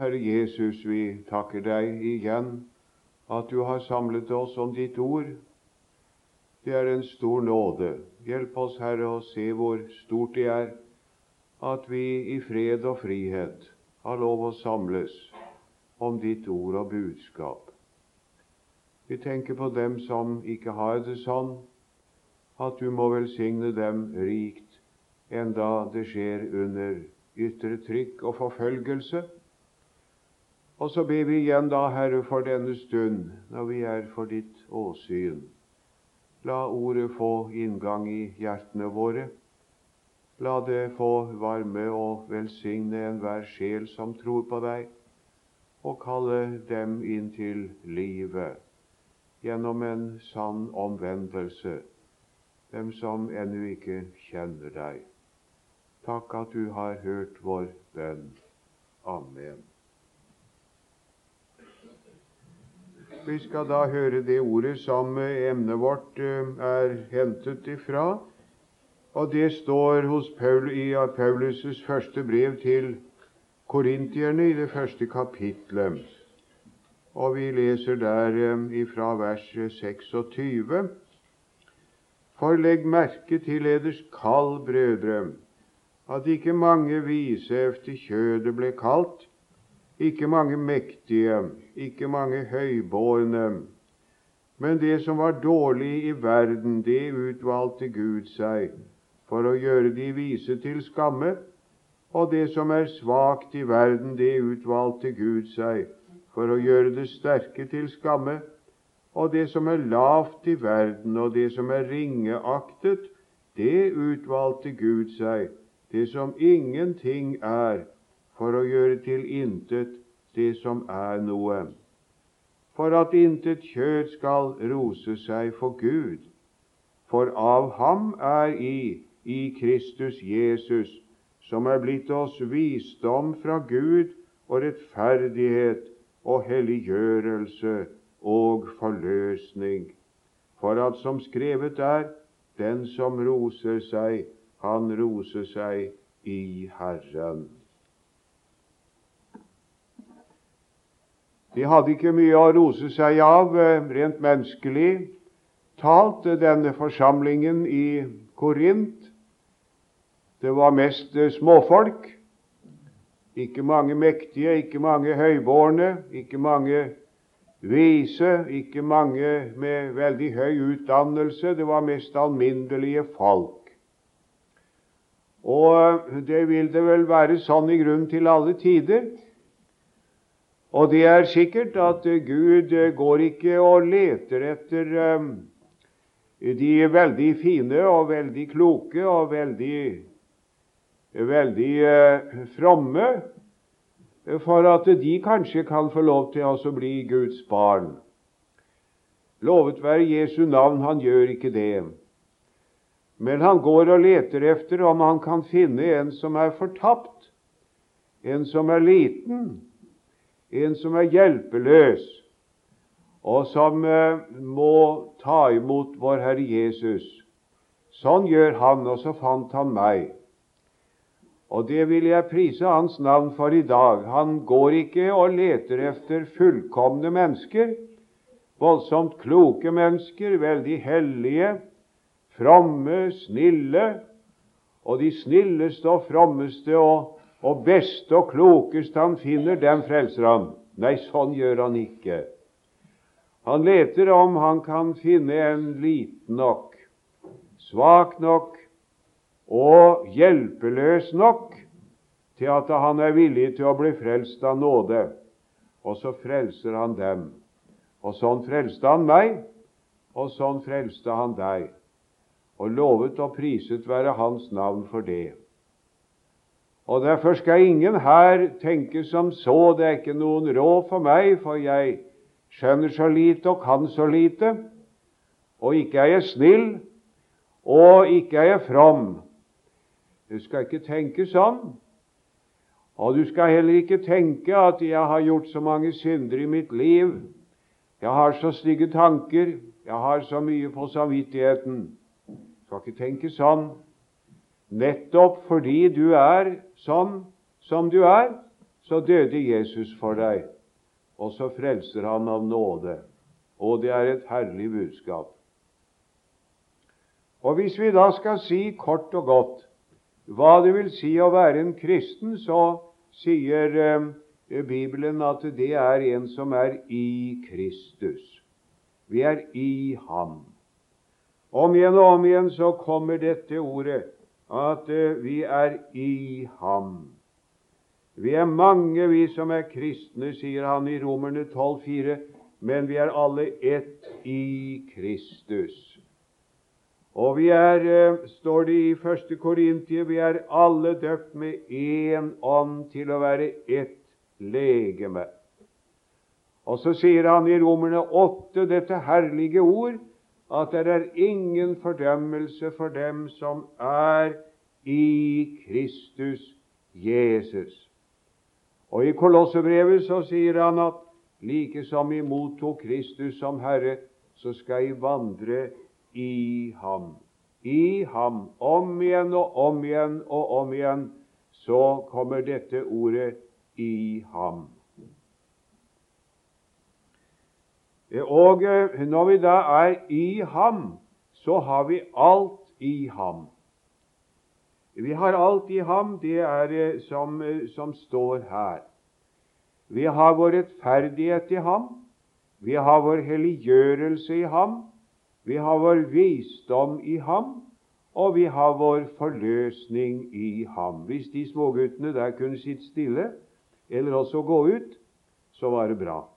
Herre Jesus, vi takker deg igjen at du har samlet oss om ditt ord. Det er en stor nåde. Hjelp oss, Herre, å se hvor stort det er at vi i fred og frihet har lov å samles om ditt ord og budskap. Vi tenker på dem som ikke har det sånn, at du må velsigne dem rikt, enda det skjer under ytre trykk og forfølgelse. Og så ber vi igjen da, Herre, for denne stund, når vi er for ditt åsyn. La ordet få inngang i hjertene våre. La det få varme og velsigne enhver sjel som tror på deg, og kalle dem inn til livet gjennom en sann omvendelse, dem som ennå ikke kjenner deg. Takk at du har hørt vår bønn. Amen. Vi skal da høre det ordet som emnet vårt eh, er hentet ifra. Og det står hos Paul i Paulus' første brev til korintierne i det første kapitlet. Og vi leser der eh, ifra vers 26. For legg merke til eders kall, brødre, at ikke mange vise efter kjødet ble kalt, ikke mange mektige, ikke mange høybårne. Men det som var dårlig i verden, det utvalgte Gud seg for å gjøre de vise til skamme. Og det som er svakt i verden, det utvalgte Gud seg for å gjøre det sterke til skamme. Og det som er lavt i verden, og det som er ringeaktet, det utvalgte Gud seg, det som ingenting er, for å gjøre til intet det som er noe, for at intet kjød skal rose seg for Gud. For av ham er i, i Kristus Jesus, som er blitt oss visdom fra Gud og rettferdighet og helliggjørelse og forløsning. For at som skrevet er, den som roser seg, han roser seg i Herren. De hadde ikke mye å rose seg av eh, rent menneskelig talt, eh, denne forsamlingen i Korint. Det var mest eh, småfolk. Ikke mange mektige, ikke mange høybårne, ikke mange vise, ikke mange med veldig høy utdannelse. Det var mest alminnelige folk. Og det vil det vel være sånn i grunn til alle tider. Og det er sikkert at Gud går ikke og leter etter um, de veldig fine og veldig kloke og veldig, veldig uh, fromme for at de kanskje kan få lov til å bli Guds barn. Lovet være Jesu navn, han gjør ikke det. Men han går og leter efter om han kan finne en som er fortapt, en som er liten, en som er hjelpeløs, og som eh, må ta imot vår Herre Jesus. Sånn gjør han, og så fant han meg. Og det vil jeg prise Hans navn for i dag. Han går ikke og leter efter fullkomne mennesker, voldsomt kloke mennesker, veldig hellige, fromme, snille, og de snilleste og frommeste og, og beste og klokeste han finner, dem frelser han. Nei, sånn gjør han ikke. Han leter om han kan finne en liten nok, svak nok og hjelpeløs nok til at han er villig til å bli frelst av nåde. Og så frelser han dem. Og sånn frelste han meg, og sånn frelste han deg og lovet og priset være Hans navn for det. Og Derfor skal ingen her tenke som så, det er ikke noen råd for meg, for jeg skjønner så lite og kan så lite, og ikke er jeg snill, og ikke er jeg from. Du skal ikke tenke sånn. Og du skal heller ikke tenke at jeg har gjort så mange synder i mitt liv. Jeg har så stygge tanker, jeg har så mye på samvittigheten Du skal ikke tenke sånn. Nettopp fordi du er sånn som du er, så døde Jesus for deg, og så frelser han av nåde. Og det er et herlig budskap. Og Hvis vi da skal si kort og godt hva det vil si å være en kristen, så sier eh, Bibelen at det er en som er i Kristus. Vi er i Ham. Om igjen og om igjen så kommer dette ordet at eh, vi er i Ham. Vi er mange, vi som er kristne, sier han i Romerne 12,4, men vi er alle ett i Kristus. Og vi er, eh, står det i første Korintie, vi er alle døpt med én ånd til å være ett legeme. Og så sier han i Romerne 8 dette herlige ord at det er ingen fordømmelse for dem som er i Kristus Jesus. Og I Kolossebrevet så sier han at like som vi mottok Kristus som Herre, så skal jeg vandre i ham. I ham. Om igjen og om igjen og om igjen så kommer dette ordet i ham. Og eh, når vi da er i ham, så har vi alt i ham. Vi har alt i ham, det er det som, eh, som står her. Vi har vår rettferdighet i ham. Vi har vår helliggjørelse i ham. Vi har vår visdom i ham. Og vi har vår forløsning i ham. Hvis de småguttene der kunne sitte stille, eller også gå ut, så var det bra.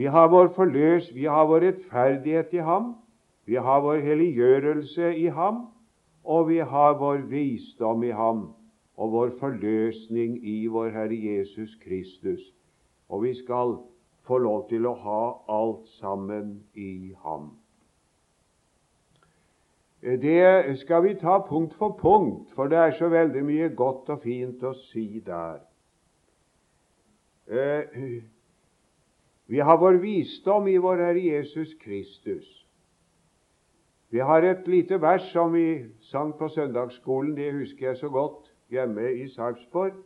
Vi har vår forløs, vi har vår rettferdighet i ham. Vi har vår helliggjørelse i ham og vi har vår visdom i ham og vår forløsning i vår Herre Jesus Kristus. Og vi skal få lov til å ha alt sammen i ham. Det skal vi ta punkt for punkt, for det er så veldig mye godt og fint å si der. Vi har vår visdom i vår Herre Jesus Kristus. Vi har et lite vers som vi sang på søndagsskolen, det husker jeg så godt, hjemme i Sarpsborg.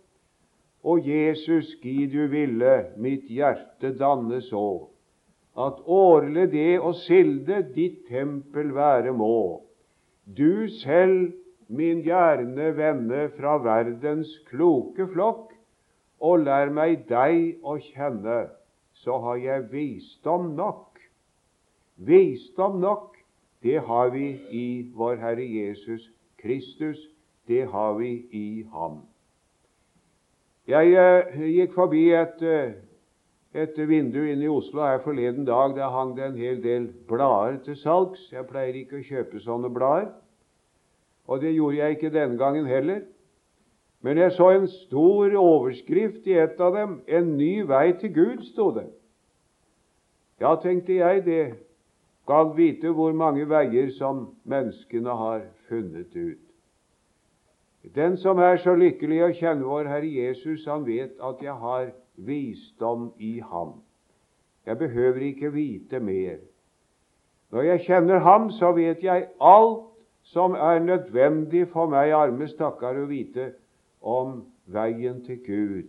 Og Jesus, gi du ville mitt hjerte danne så, at årlig det og silde ditt tempel være må. Du selv min gjerne vende fra verdens kloke flokk, og lær meg deg å kjenne, så har jeg visdom nok. Visdom nok det har vi i vår Herre Jesus Kristus. Det har vi i Ham. Jeg eh, gikk forbi et, eh, et vindu inne i Oslo her forleden dag. Der hang det en hel del blader til salgs. Jeg pleier ikke å kjøpe sånne blader, og det gjorde jeg ikke denne gangen heller. Men jeg så en stor overskrift i et av dem. 'En ny vei til Gud', sto det. Ja, tenkte jeg, det skal vite hvor mange veier som menneskene har funnet ut. Den som er så lykkelig å kjenne vår Herre Jesus, han vet at jeg har visdom i ham. Jeg behøver ikke vite mer. Når jeg kjenner ham, så vet jeg alt som er nødvendig for meg, arme stakkar, å vite om veien til Gud,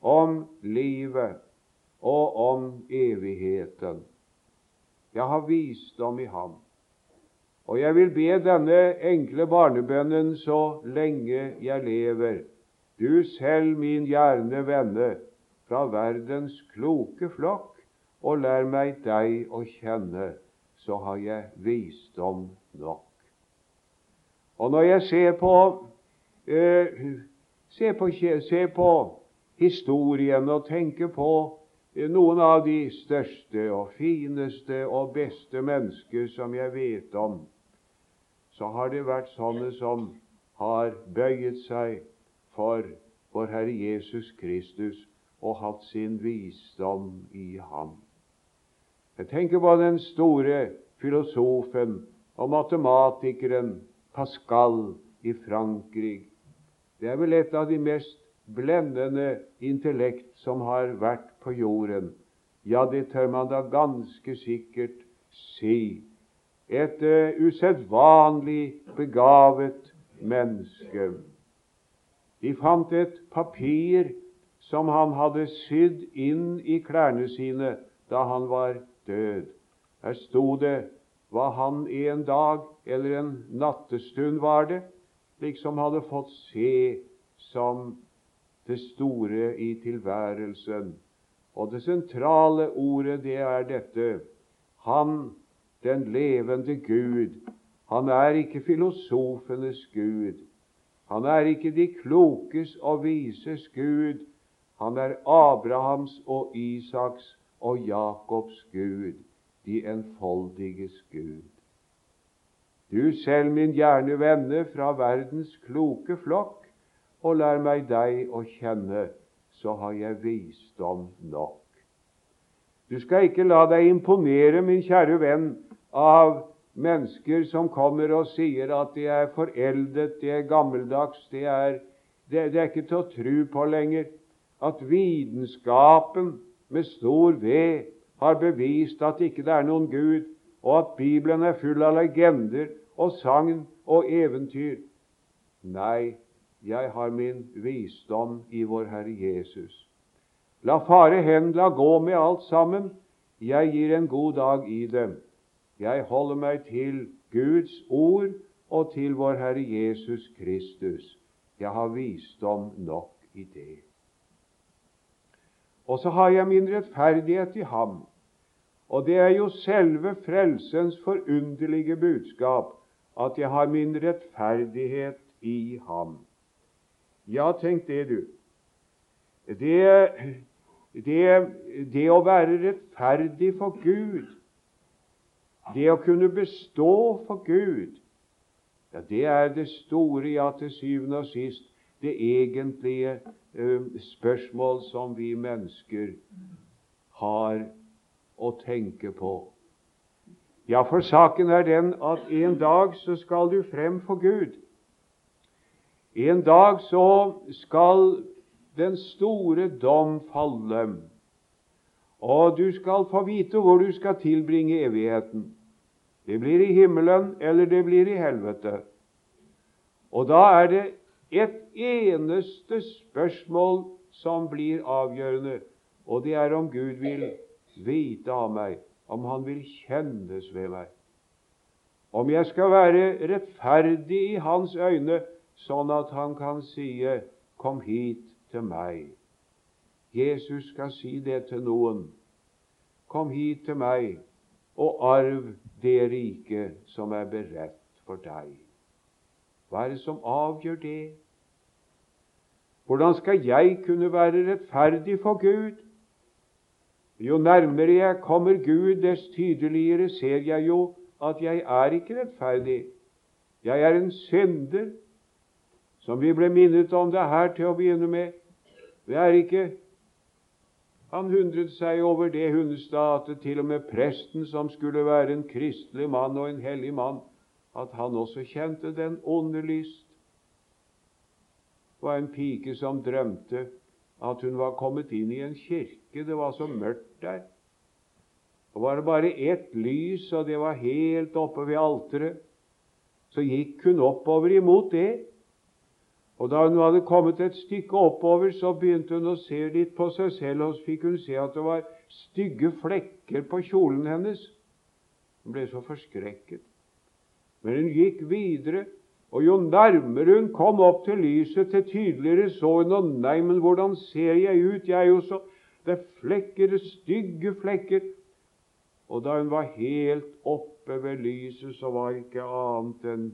om livet og om evigheten. Jeg har visdom i ham. Og jeg vil be denne enkle barnebønnen så lenge jeg lever. Du selv, min gjerne venne, fra verdens kloke flokk, og lær meg deg å kjenne, så har jeg visdom nok. Og når jeg ser på, eh, ser på, se på historien og tenke på noen av de største og fineste og beste mennesker som jeg vet om, så har det vært sånne som har bøyet seg for vår Herre Jesus Kristus og hatt sin visdom i ham. Jeg tenker på den store filosofen og matematikeren Pascal i Frankrike. Det er vel et av de mest blendende intellekt som har vært på jorden. Ja, det tør man da ganske sikkert si. Et uh, usedvanlig begavet menneske. De fant et papir som han hadde sydd inn i klærne sine da han var død. Her sto det hva han en dag eller en nattestund var det, liksom hadde fått se som det store i tilværelsen. Og det sentrale ordet, det er dette Han, den levende Gud, han er ikke filosofenes Gud. Han er ikke de klokes og vises Gud. Han er Abrahams og Isaks og Jakobs Gud, de enfoldiges Gud. Du selv, min gjerne venne fra verdens kloke flokk, og lær meg deg å kjenne, så har jeg visdom nok. Du skal ikke la deg imponere, min kjære venn, av mennesker som kommer og sier at de er foreldet, de er gammeldags, de er, det, det er ikke til å tro på lenger. At vitenskapen med stor V har bevist at ikke det er noen Gud, og at Bibelen er full av legender og sagn og eventyr. Nei, jeg har min visdom i vår Herre Jesus. La fare hen, la gå med alt sammen. Jeg gir en god dag i dem. Jeg holder meg til Guds ord og til vår Herre Jesus Kristus. Jeg har visdom nok i det. Og så har jeg min rettferdighet i ham. Og det er jo selve frelsens forunderlige budskap at jeg har min rettferdighet i ham. Ja, tenk det, du. Det, det, det å være rettferdig for Gud, det å kunne bestå for Gud, ja, det er det store, ja, til syvende og sist, det egentlige eh, spørsmål som vi mennesker har å tenke på. Ja, for saken er den at en dag så skal du frem for Gud. En dag så skal den store dom falle, og du skal få vite hvor du skal tilbringe evigheten. Det blir i himmelen, eller det blir i helvete. Og da er det et eneste spørsmål som blir avgjørende, og det er om Gud vil vite av meg om han vil kjennes ved meg. Om jeg skal være rettferdig i hans øyne, sånn at han kan si 'Kom hit til meg'. Jesus skal si det til noen. 'Kom hit til meg og arv det riket som er beredt for deg'. Hva er det som avgjør det? Hvordan skal jeg kunne være rettferdig for Gud? Jo nærmere jeg kommer Gud, dess tydeligere ser jeg jo at jeg er ikke rettferdig. Jeg er en synder, som vi ble minnet om det her til å begynne med. Det er ikke Han hundret seg over det Hundestad at det til og med presten, som skulle være en kristelig mann og en hellig mann, at han også kjente den onde lyst. Det var en pike som drømte at hun var kommet inn i en kirke. Det var så mørkt der. Og var det bare ett lys, og det var helt oppe ved alteret, så gikk hun oppover imot det. Og da hun hadde kommet et stykke oppover, så begynte hun å se litt på seg selv, og så fikk hun se at det var stygge flekker på kjolen hennes. Hun ble så forskrekket. Men hun gikk videre, og jo nærmere hun kom opp til lyset, til tydeligere så hun og Nei, men hvordan ser jeg ut? Jeg er jo så Det er flekker, stygge flekker. Og da hun var helt oppe ved lyset, så var det ikke annet enn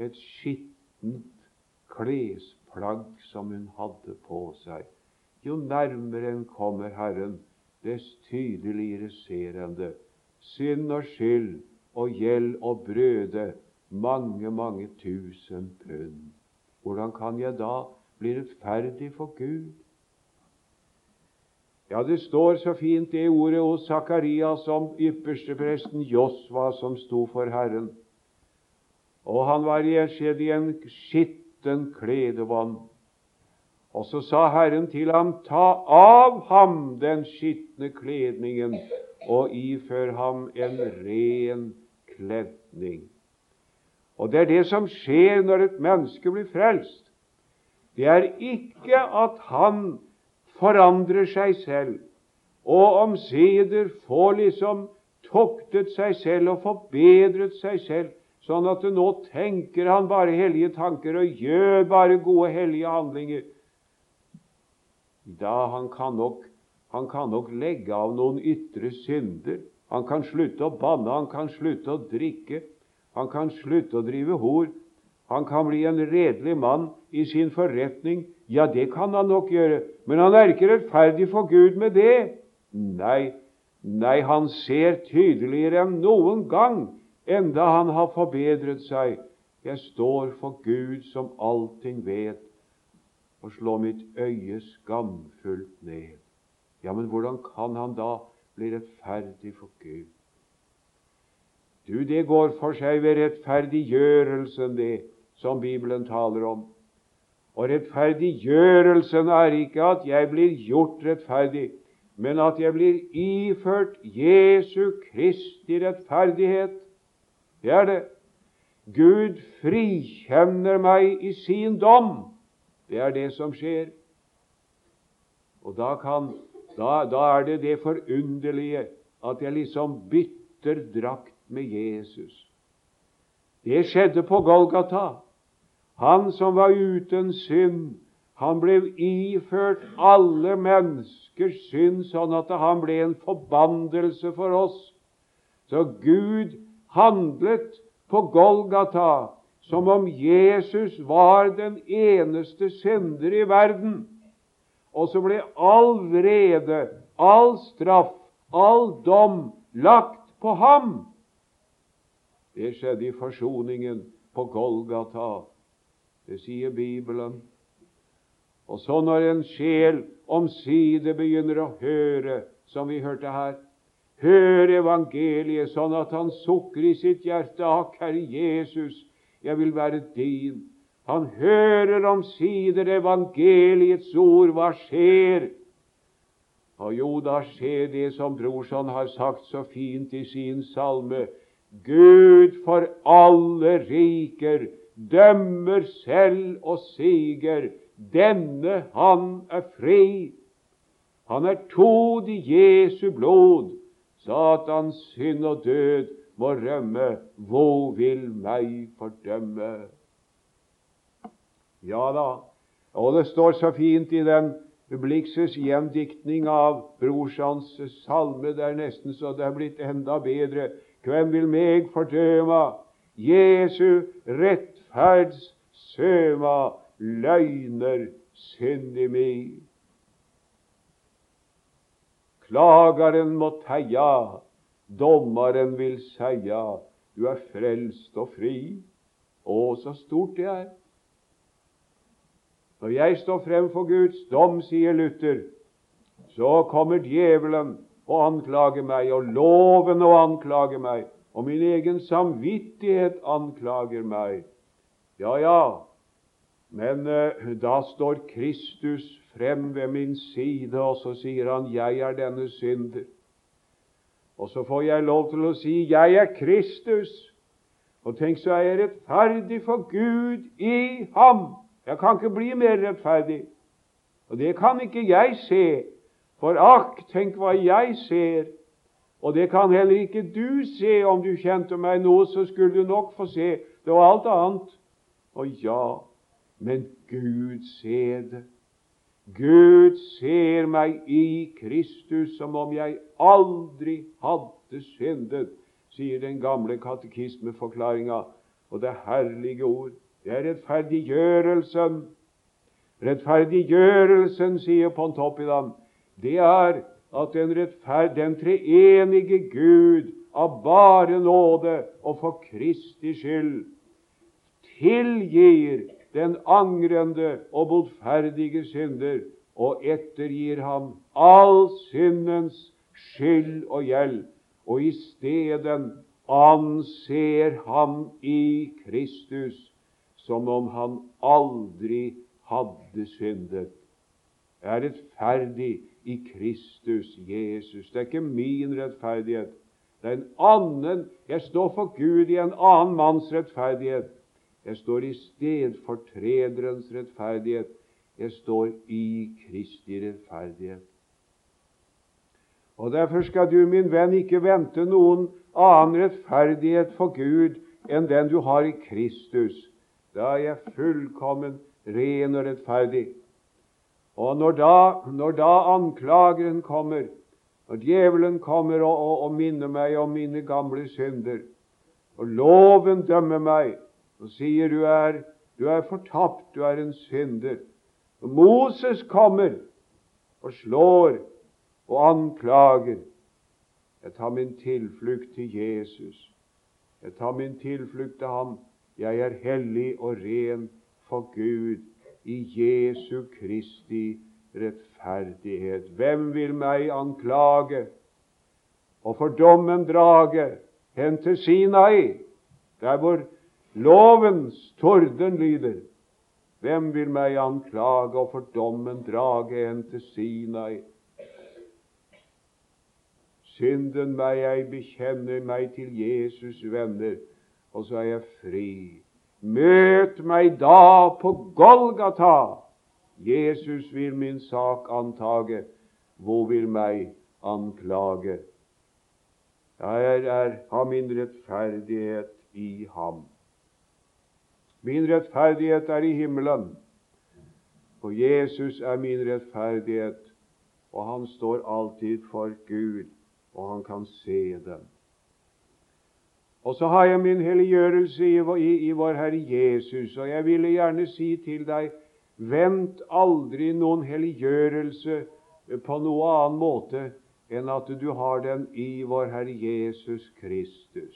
et skittent klesplagg som hun hadde på seg. Jo nærmere en kommer Herren, dess tydeligere ser en det. Synd og skyld og gjeld og brøde mange, mange tusen pund. Hvordan kan jeg da bli rettferdig for Gud? Ja, det står så fint det ordet hos Sakarias om ypperstepresten Josva som sto for Herren. Og han var skjedd i en skitten kledevånd. Og så sa Herren til ham, ta av ham den skitne kledningen og ifør ham en ren kledning. Og det er det som skjer når et menneske blir frelst. det er ikke at han forandrer seg selv, og omsider får liksom tuktet seg selv og forbedret seg selv, sånn at nå tenker han bare hellige tanker og gjør bare gode, hellige handlinger. Da han kan nok, han kan nok legge av noen ytre synder. Han kan slutte å banne, han kan slutte å drikke, han kan slutte å drive hor. Han kan bli en redelig mann i sin forretning. Ja, det kan han nok gjøre, men han er ikke rettferdig for Gud med det. Nei, nei, han ser tydeligere enn noen gang, enda han har forbedret seg. Jeg står for Gud som allting vet, og slår mitt øye skamfullt ned. Ja, men hvordan kan han da bli rettferdig for Gud? Du, det går for seg ved rettferdiggjørelsen, det som Bibelen taler om. Og rettferdiggjørelsen er ikke at jeg blir gjort rettferdig, men at jeg blir iført Jesu Kristi rettferdighet. Det er det. Gud frikjenner meg i sin dom. Det er det som skjer. Og da, kan, da, da er det det forunderlige at jeg liksom bytter drakt med Jesus. Det skjedde på Golgata. Han som var uten synd, han ble iført alle menneskers synd, sånn at han ble en forbannelse for oss. Så Gud handlet på Golgata som om Jesus var den eneste synder i verden. Og så ble all vrede, all straff, all dom lagt på ham. Det skjedde i forsoningen på Golgata. Det sier Bibelen. Og så når en sjel omsider begynner å høre, som vi hørte her, Hør evangeliet sånn at han sukker i sitt hjerte Akk, Herre Jesus, jeg vil være din. Han hører omsider evangeliets ord. Hva skjer? Og jo, da skjer det som Brorson har sagt så fint i sin salme. Gud for alle riker dømmer selv og siger denne han er fri. Han er tod i Jesu blod. Satans synd og død må rømme. Hvor vil meg fordømme? Ja da, og det står så fint i den Blixes gjendiktning av brorsans salme. Det er nesten så det er blitt enda bedre. Hvem vil meg fordøme? Jesu rettferds søma løgner syndig mi. Klagaren må teia, dommeren vil seia, du er frelst og fri. Å, så stort det er! Når jeg står frem for Guds dom, sier Luther, så kommer djevelen og anklage meg, og loven og anklage meg, og min egen samvittighet anklager meg. Ja, ja, men eh, da står Kristus frem ved min side, og så sier han 'Jeg er denne synder'. Og så får jeg lov til å si 'Jeg er Kristus'. Og tenk, så er jeg rettferdig for Gud i ham. Jeg kan ikke bli mer rettferdig. Og det kan ikke jeg se. For akk, tenk hva jeg ser. Og det kan heller ikke du se. Om du kjente meg nå, så skulle du nok få se. Det var alt annet. Og ja, men Gud ser det. Gud ser meg i Kristus som om jeg aldri hadde syndet, sier den gamle katekismeforklaringa. Og det herlige ord, det er rettferdiggjørelsen. Rettferdiggjørelsen, sier Pontoppidan, det er at den, den treenige Gud av bare nåde og for Kristi skyld tilgir den angrende og botferdige synder, og ettergir ham all syndens skyld og gjeld, og i stedet anser ham i Kristus som om han aldri hadde syndet. Det er rettferdig i Kristus Jesus. Det er ikke min rettferdighet. Det er en annen Jeg står for Gud i en annen manns rettferdighet. Jeg står i stedfortrederens rettferdighet. Jeg står i Kristi rettferdighet. Og Derfor skal du, min venn, ikke vente noen annen rettferdighet for Gud enn den du har i Kristus. Da er jeg fullkommen ren og rettferdig. Og når da, når da anklageren kommer, når djevelen kommer og, og, og, minner meg om mine gamle synder, og loven dømmer meg og sier du er, du er fortapt, du er en synder og Moses kommer og slår og anklager. Jeg tar min tilflukt til Jesus. Jeg tar min tilflukt til ham. Jeg er hellig og ren for Gud i Jesu Kristi rettferdighet. Hvem vil meg anklage og for dommen drage hen til Sinai, der hvor lovens torden lyder? Hvem vil meg anklage og for dommen drage hen til Sinai? Synden meg, jeg bekjenner meg til Jesus venner, og så er jeg fri. Møt meg da på Golgata. Jesus vil min sak antage. Hvor vil meg anklage? Jeg er, har min rettferdighet i ham. Min rettferdighet er i himmelen. For Jesus er min rettferdighet, og han står alltid for Gud, og han kan se den. Og så har jeg min helliggjørelse i, i, i vår Herre Jesus, og jeg ville gjerne si til deg Vent aldri noen helliggjørelse på noe annen måte enn at du har den i vår Herre Jesus Kristus.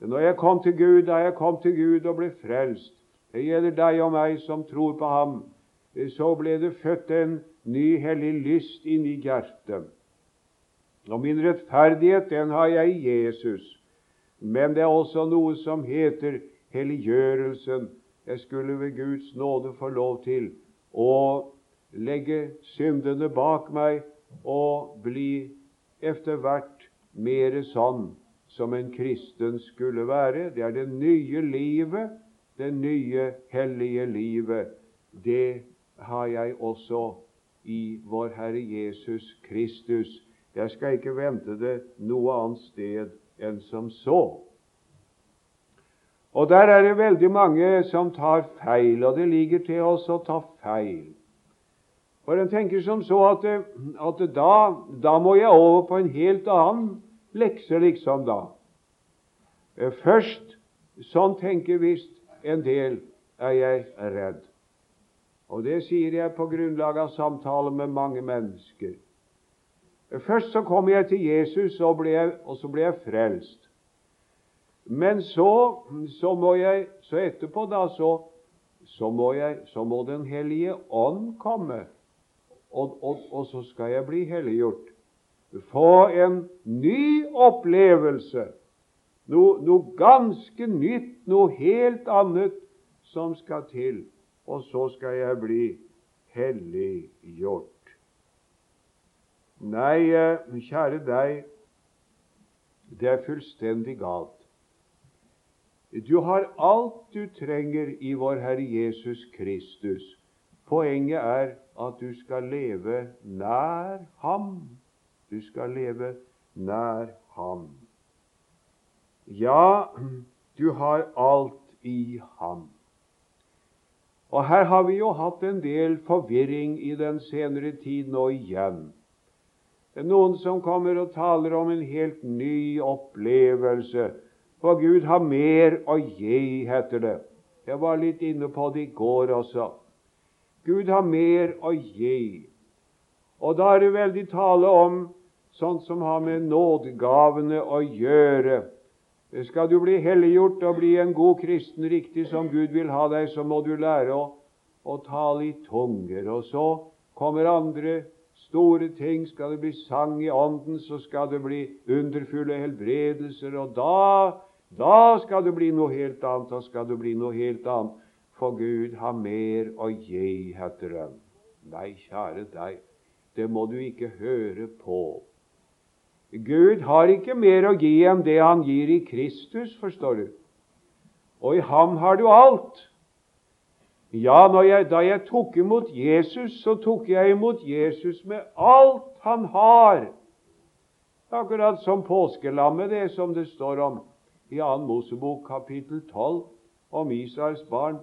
Når jeg kom til Gud, da jeg kom til Gud og ble frelst, det gjelder deg og meg som tror på Ham, så ble det født en ny hellig lyst inni hjertet. Og min rettferdighet, den har jeg i Jesus. Men det er også noe som heter helliggjørelsen. Jeg skulle ved Guds nåde få lov til å legge syndene bak meg og bli etter hvert mere sånn som en kristen skulle være. Det er det nye livet, det nye hellige livet. Det har jeg også i vår Herre Jesus Kristus. Jeg skal ikke vente det noe annet sted enn som så. Og der er det veldig mange som tar feil, og det ligger til oss å ta feil. For en tenker som så at, at da, da, må jeg over på en helt annen lekse, liksom da. Først Sånn tenker visst en del, er jeg redd. Og det sier jeg på grunnlag av samtaler med mange mennesker. Først så kommer jeg til Jesus, og, ble, og så blir jeg frelst. Men så, så må jeg Så etterpå, da, så, så, må, jeg, så må Den hellige ånd komme, og, og, og så skal jeg bli helliggjort. Få en ny opplevelse. Noe, noe ganske nytt, noe helt annet som skal til. Og så skal jeg bli helliggjort. Nei, eh, kjære deg, det er fullstendig galt. Du har alt du trenger i vår Herre Jesus Kristus. Poenget er at du skal leve nær Ham. Du skal leve nær Ham. Ja, du har alt i Ham. Og Her har vi jo hatt en del forvirring i den senere tid nå igjen. Det er noen som kommer og taler om en helt ny opplevelse. For Gud har mer å gi, heter det. Jeg var litt inne på det i går også. Gud har mer å gi. Og da er det veldig tale om sånt som har med nådegavene å gjøre. Skal du bli helliggjort og bli en god kristen riktig som Gud vil ha deg, så må du lære å, å tale i tunger. Og så kommer andre store ting. Skal det bli sang i Ånden, så skal det bli underfulle helbredelser. Og da, da skal det bli noe helt annet. Da skal det bli noe helt annet. For Gud har mer å gi, heter det. Nei, kjære deg, det må du ikke høre på. Gud har ikke mer å gi enn det han gir i Kristus, forstår du. Og i ham har du alt. Ja, jeg, da jeg tok imot Jesus, så tok jeg imot Jesus med alt han har. Akkurat som påskelammet, det som det står om i 2. Mosebok kapittel 12 om Israels barn,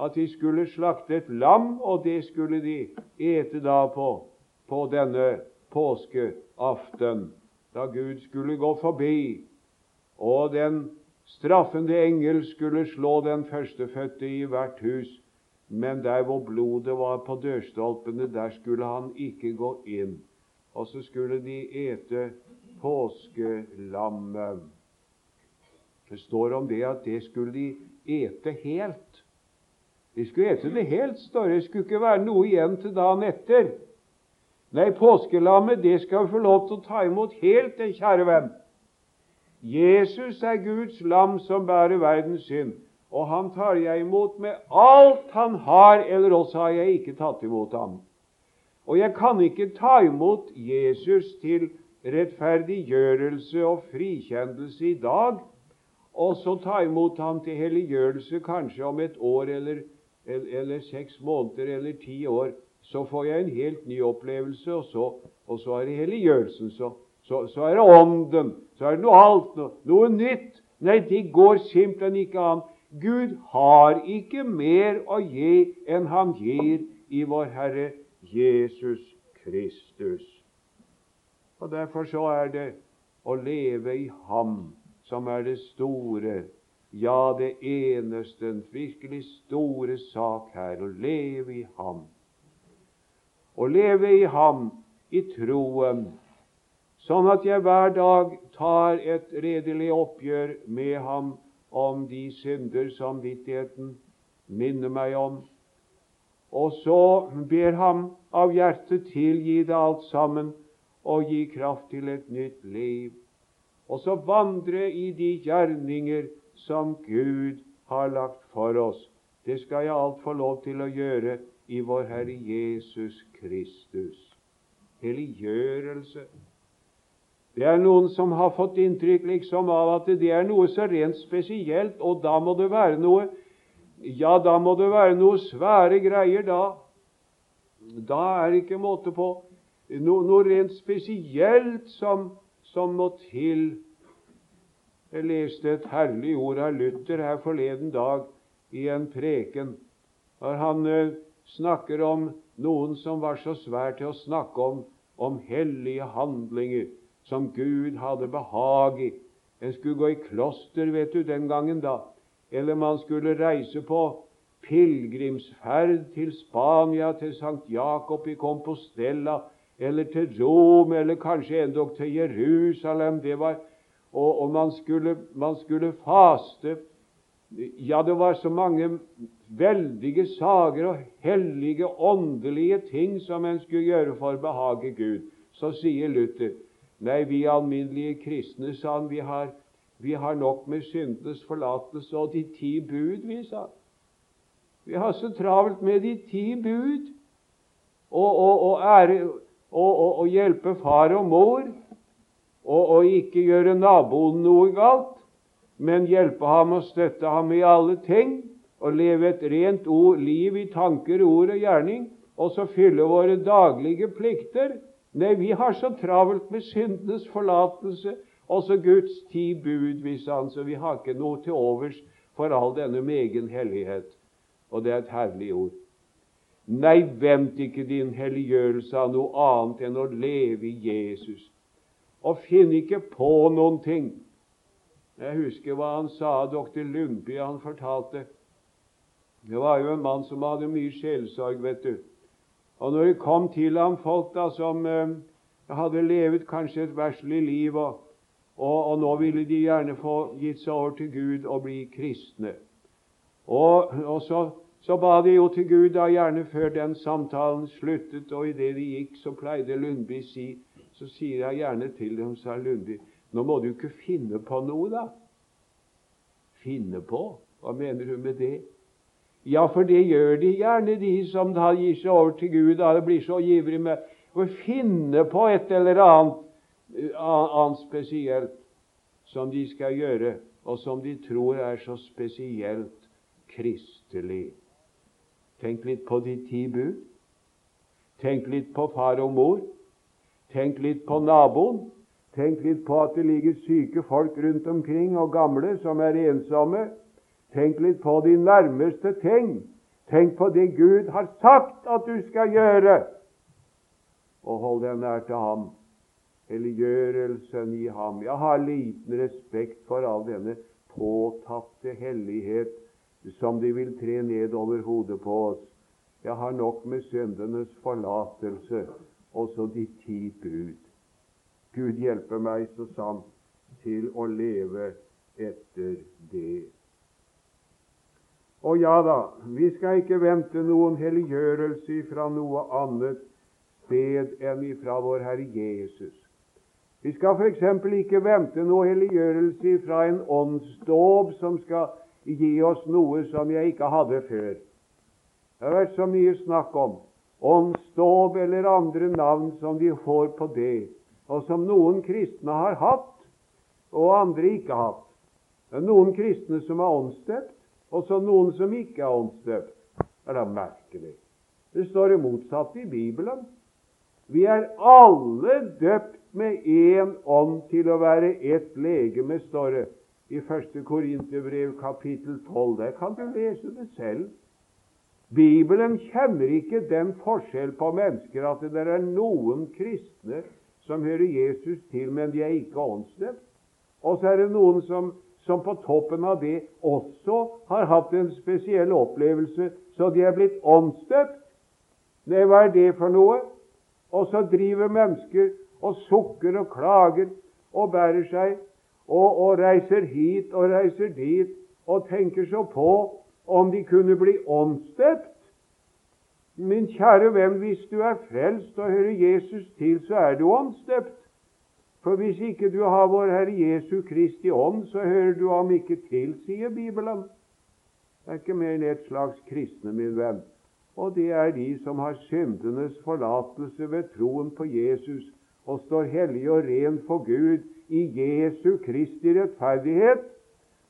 at de skulle slakte et lam, og det skulle de ete da på, på denne påskeaften, da Gud skulle gå forbi, og den straffende engel skulle slå den førstefødte i hvert hus. Men der hvor blodet var på dørstolpene, der skulle han ikke gå inn. Og så skulle de ete påskelammet. Det står om det at det skulle de ete helt. De skulle ete det helt, står det. Det skulle ikke være noe igjen til dagen etter. Nei, påskelammet det skal vi få lov til å ta imot helt, det, kjære venn. Jesus er Guds lam som bærer verdens synd, og han tar jeg imot med alt han har, eller også har jeg ikke tatt imot ham. Og jeg kan ikke ta imot Jesus til rettferdiggjørelse og frikjennelse i dag, og så ta imot ham til helliggjørelse kanskje om et år eller, eller, eller, seks måneder eller ti år. Så får jeg en helt ny opplevelse, og så, og så er det helliggjørelsen. Så, så, så, er det ånden. Så er det noe alt, noe, noe nytt. Nei, det går simpelthen ikke an. Gud har ikke mer å gi enn Han gir i vår Herre Jesus Kristus. Og Derfor så er det å leve i Ham som er det store, ja, det eneste, den virkelig store sak her. Å leve i Ham. Å leve i Ham i troen, sånn at jeg hver dag tar et redelig oppgjør med Ham om de synder samvittigheten minner meg om. Og så ber ham av hjertet tilgi det alt sammen og gi kraft til et nytt liv. Og så vandre i de gjerninger som Gud har lagt for oss. Det skal jeg alt få lov til å gjøre i vår Herre Jesus Kristus. Helliggjørelse. Det er noen som har fått inntrykk liksom av at det er noe så rent spesielt, og da må det være noe Ja, da må det være noe svære greier da. Da er det ikke måte på noe, noe rent spesielt som, som, må til. Jeg leste et herlig ord av Luther her forleden dag i en preken, når han uh, snakker om noen som var så svær til å snakke om, om hellige handlinger som Gud hadde behag i. En skulle gå i kloster, vet du, den gangen da. Eller man skulle reise på pilegrimsferd til Spania, til Sankt Jakob i Compostela, eller til Rom, eller kanskje endog til Jerusalem. Det var, og, og man, skulle, man skulle faste. Ja, det var så mange veldige sager og hellige, åndelige ting som en skulle gjøre for å behage Gud. Så sier Luther Nei, vi alminnelige kristne, sa han, vi har, vi har nok med syndenes forlatelse og de ti bud, vi, sa Vi har så travelt med de ti bud og, og, og ære og hjelpe far og mor, og, ikke gjøre naboen noe galt, men hjelpe ham og støtte ham i alle ting, og leve et rent liv i tanker, ord og gjerning, og så fylle våre daglige plikter. Nei, vi har så travelt med syndenes forlatelse, også Guds ti bud, hvis han, så vi har ikke noe til overs for all denne megen hellighet. Og det er et herlig ord. Nei, vent ikke din helliggjørelse av noe annet enn å leve i Jesus. Og finn ikke på noen ting. Jeg husker hva han sa, doktor Lundby. Han fortalte Det var jo en mann som hadde mye sjelsorg, vet du. Og når det kom til ham folk da som eh, hadde levet kanskje et verslig liv, og, og, og, nå ville de gjerne få gitt seg over til Gud og bli kristne. Og, og så så ba de jo til Gud da gjerne før den samtalen sluttet, og idet de gikk, så pleide Lundby si Så sier jeg gjerne til dem, sa Lundby, nå må du ikke finne på noe, da. Finne på? Hva mener du med det? Ja, for det gjør de gjerne, de som da gir seg over til Gud da det blir så ivrig med å finne på et eller annet, eh, annet spesielt som de skal gjøre, og som de tror er så spesielt kristelig. Tenk litt på de ti bud. Tenk litt på far og mor. Tenk litt på naboen. Tenk litt på at det ligger syke folk rundt omkring, og gamle som er ensomme. Tenk litt på de nærmeste ting. Tenk på det Gud har sagt at du skal gjøre, og hold deg nær til Ham. Helliggjørelsen i Ham. Jeg har liten respekt for all denne påtatte hellighet som de vil tre ned over hodet på oss. Jeg har nok med syndenes forlatelse, også de ti bud. Gud hjelpe meg så sant til å leve etter det. Og ja da, vi skal ikke vente noen helliggjørelse fra noe annet sted enn ifra vår Herre Jesus. Vi skal f.eks. ikke vente noe helliggjørelse fra en åndsdåp som skal gi oss noe som jeg ikke hadde før. Det har vært så mye snakk om åndsdåp eller andre navn som de får på det, og som noen kristne har hatt, og andre ikke hatt. Det er noen kristne som er åndsdøpt, og så noen som ikke er åndsdøpt. Er da merkelig. Det står det motsatte i Bibelen. Vi er alle døpt med én ånd til å være ett legeme, står det i 1. Korinterbrev kapittel 12. Der kan du lese det selv. Bibelen kjenner ikke den forskjell på mennesker at det er noen kristne som hører Jesus til, men de er ikke åndsdøpt. Og så er det noen som, som på toppen av det også har hatt en spesiell opplevelse, så de er blitt åndsdøpt. Nei, hva er det for noe? Og så driver mennesker og sukker og klager og bærer seg og, og reiser hit og reiser dit og tenker så på om de kunne bli åndsdøpt. Min kjære venn, hvis du er frelst og hører Jesus til, så er du åndsdøpt. For hvis ikke du har vår Herre Jesu Kristi ånd, så hører du ham ikke til, sier Bibelen. Det er ikke mer enn et slags kristne, min venn. Og det er de som har syndenes forlatelse ved troen på Jesus og står hellig og ren for Gud i Jesu Kristi rettferdighet,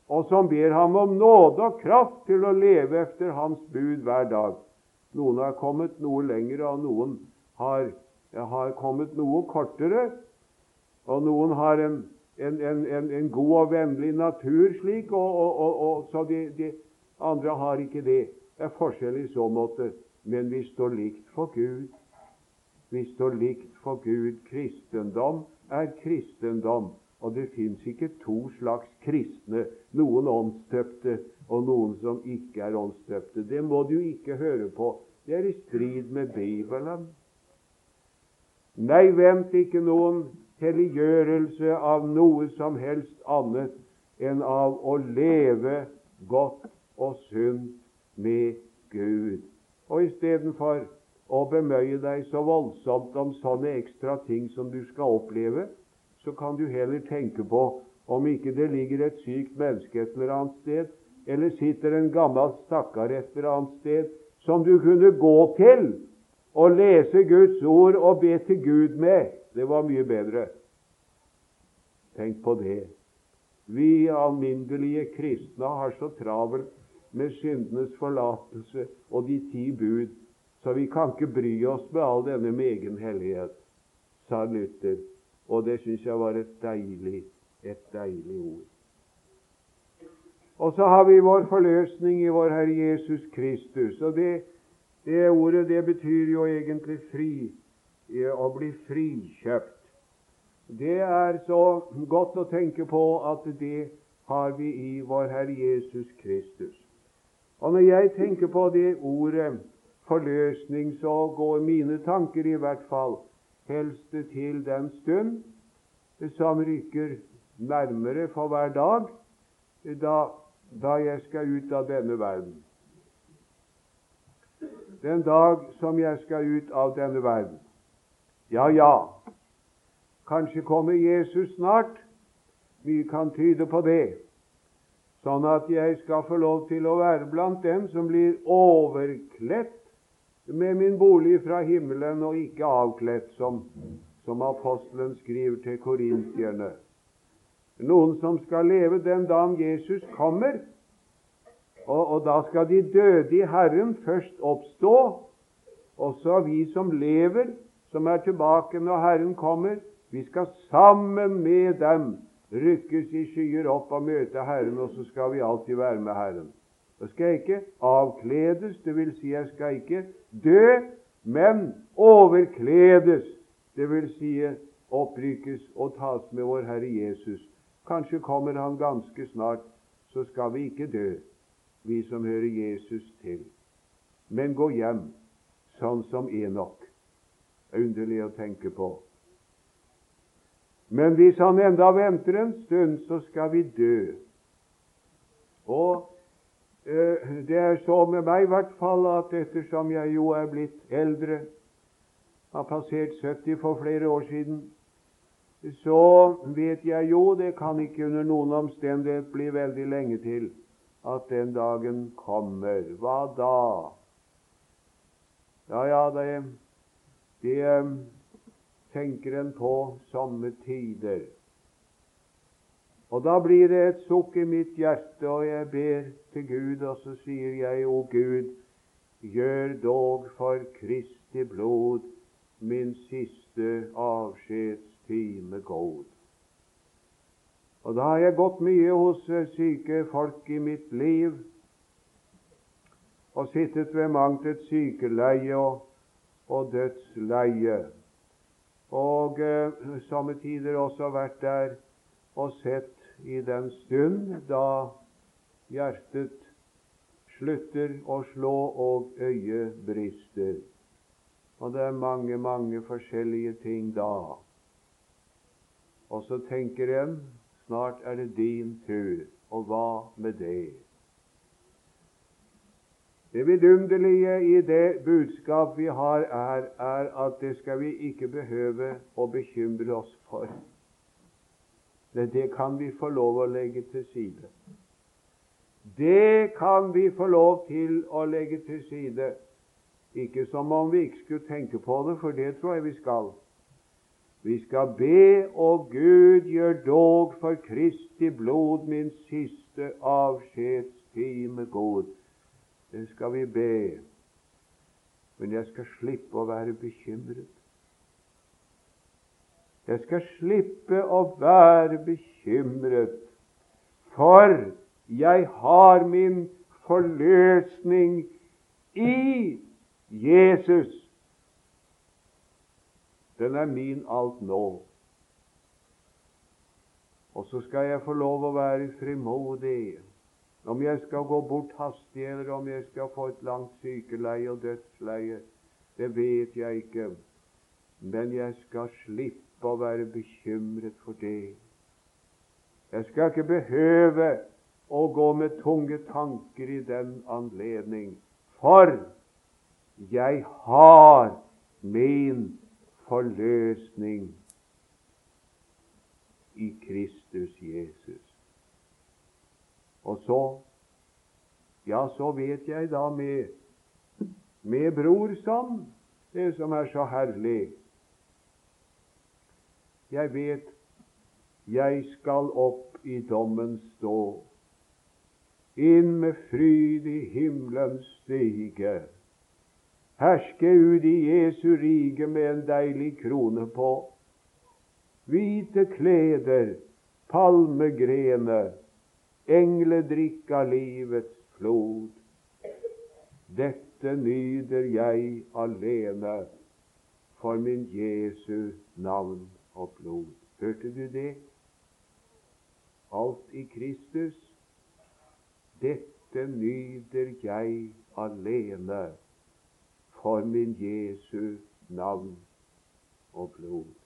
og som ber ham om nåde og kraft til å leve efter Hans bud hver dag. Noen har kommet noe lenger, og noen har, har kommet noe kortere. Og noen har en, en, en, en god og vennlig natur slik, og, og, og, så de, de, andre har ikke det. Det er forskjell i så måte, men vi står likt for Gud. Vi står likt for Gud. Kristendom er kristendom. Og det fins ikke to slags kristne, noen åndsstøpte og noen som ikke er åndsstøpte. Det må du ikke høre på. Det er i strid med Bibelen. Nei, vent ikke noen helliggjørelse av noe som helst annet enn av å leve godt og sunt med Gud. Og istedenfor å bemøye deg så voldsomt om sånne ekstra ting som du skal oppleve, så kan du heller tenke på om ikke det ligger et sykt menneske et eller annet sted, eller sitter en gammel stakkar et eller annet sted, som du kunne gå til og lese Guds ord og be til Gud med. Det var mye bedre. Tenk på det. Vi alminnelige kristne har så travelt med syndenes forlatelse og de ti bud så vi kan ikke bry oss med all denne megen hellighet, sa Luther. Og det syns jeg var et deilig, et deilig ord. Og så har vi vår forløsning i vår Herre Jesus Kristus. Og det, det ordet det betyr jo egentlig fri, å bli frikjøpt. Det er så godt å tenke på at det har vi i vår Herre Jesus Kristus. Og når jeg tenker på det ordet forløsning, så går mine tanker i hvert fall helst til den stund som rykker nærmere for hver dag, da, da jeg skal ut av denne verden. Den dag som jeg skal ut av denne verden. Ja, ja, kanskje kommer Jesus snart. Mye kan tyde på det. Sånn at jeg skal få lov til å være blant dem som blir overkledt med min bolig fra himmelen og ikke avkledt, som, som apostelen skriver til korintierne. Noen som skal leve den dagen Jesus kommer. Og, og da skal de døde i Herren først oppstå, og så vi som lever, som er tilbake når Herren kommer, vi skal sammen med dem rykkes i skyer opp og møte Herren, og så skal vi alltid være med Herren. Da skal jeg ikke avkledes, det vil si jeg skal ikke dø, men overkledes, det vil si opprykkes og tas med vår Herre Jesus. Kanskje kommer Han ganske snart, så skal vi ikke dø, vi som hører Jesus til, men gå hjem sånn som Enok. Underlig å tenke på. Men hvis han enda venter en stund, så skal vi dø. Og eh, det er så med meg i hvert fall at ettersom jeg jo er blitt eldre, har passert 70 for flere år siden, så vet jeg jo det kan ikke under noen omstendighet bli veldig lenge til at den dagen kommer. Hva da? Ja, ja, det, det eh, tenker en på somme tider. Og da blir det et sukk i mitt hjerte, og jeg ber til Gud, og så sier jeg, O Gud, gjør dog for Kristi blod min siste avskjedstime god. Og da har jeg gått mye hos eh, syke folk i mitt liv, og sittet ved mangt et sykeleie og, og dødsleie. Og eh, somme tider også vært der og sett i den stund da hjertet slutter å slå og øyet brister. Og det er mange, mange forskjellige ting da. Og så tenker en snart er det din tur. Og hva med det? Det vidunderlige i det budskap vi har, er, er at det skal vi ikke behøve å bekymre oss for. Men det kan vi få lov å legge til side. Det kan vi få lov til å legge til side. Ikke som om vi ikke skulle tenke på det, for det tror jeg vi skal. Vi skal be, og Gud gjør dog for Kristi blod min siste avskjedstime god. Det skal vi be. Men jeg skal slippe å være bekymret. Jeg skal slippe å være bekymret, for jeg har min forløsning i Jesus. Den er min alt nå. Og så skal jeg få lov å være frimodig om jeg skal gå bort hastig, eller om jeg skal få et langt sykeleie og dødsleie, det vet jeg ikke. Men jeg skal slippe å være bekymret for det. Jeg skal ikke behøve å gå med tunge tanker i den anledning, for jeg har min forløsning i Kristus Jesus. Og så Ja, så vet jeg da med, med brorsom, det som er så herlig. Jeg vet jeg skal opp i dommen stå, inn med fryd i himmelens stige, herske ut i Jesu rike med en deilig krone på, hvite kleder, palmegrener, engledrikk av livets flod. Dette nyder jeg alene for min Jesu navn og blod. Hørte du det? Alt i Kristus. Dette nyder jeg alene for min Jesu navn og blod.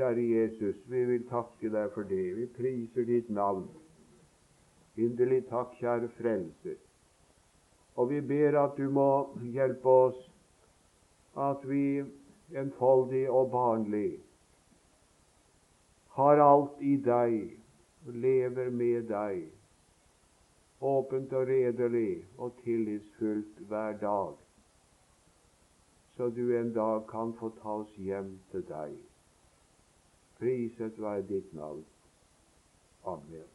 Kjære Jesus, vi vil takke deg for det. Vi priser ditt navn. Inderlig takk, kjære Frelser. Og vi ber at du må hjelpe oss, at vi enfoldig og barnlig har alt i deg, lever med deg, åpent og redelig og tillitsfullt hver dag, så du en dag kan få ta oss hjem til deg. Priset være ditt navn. Amen.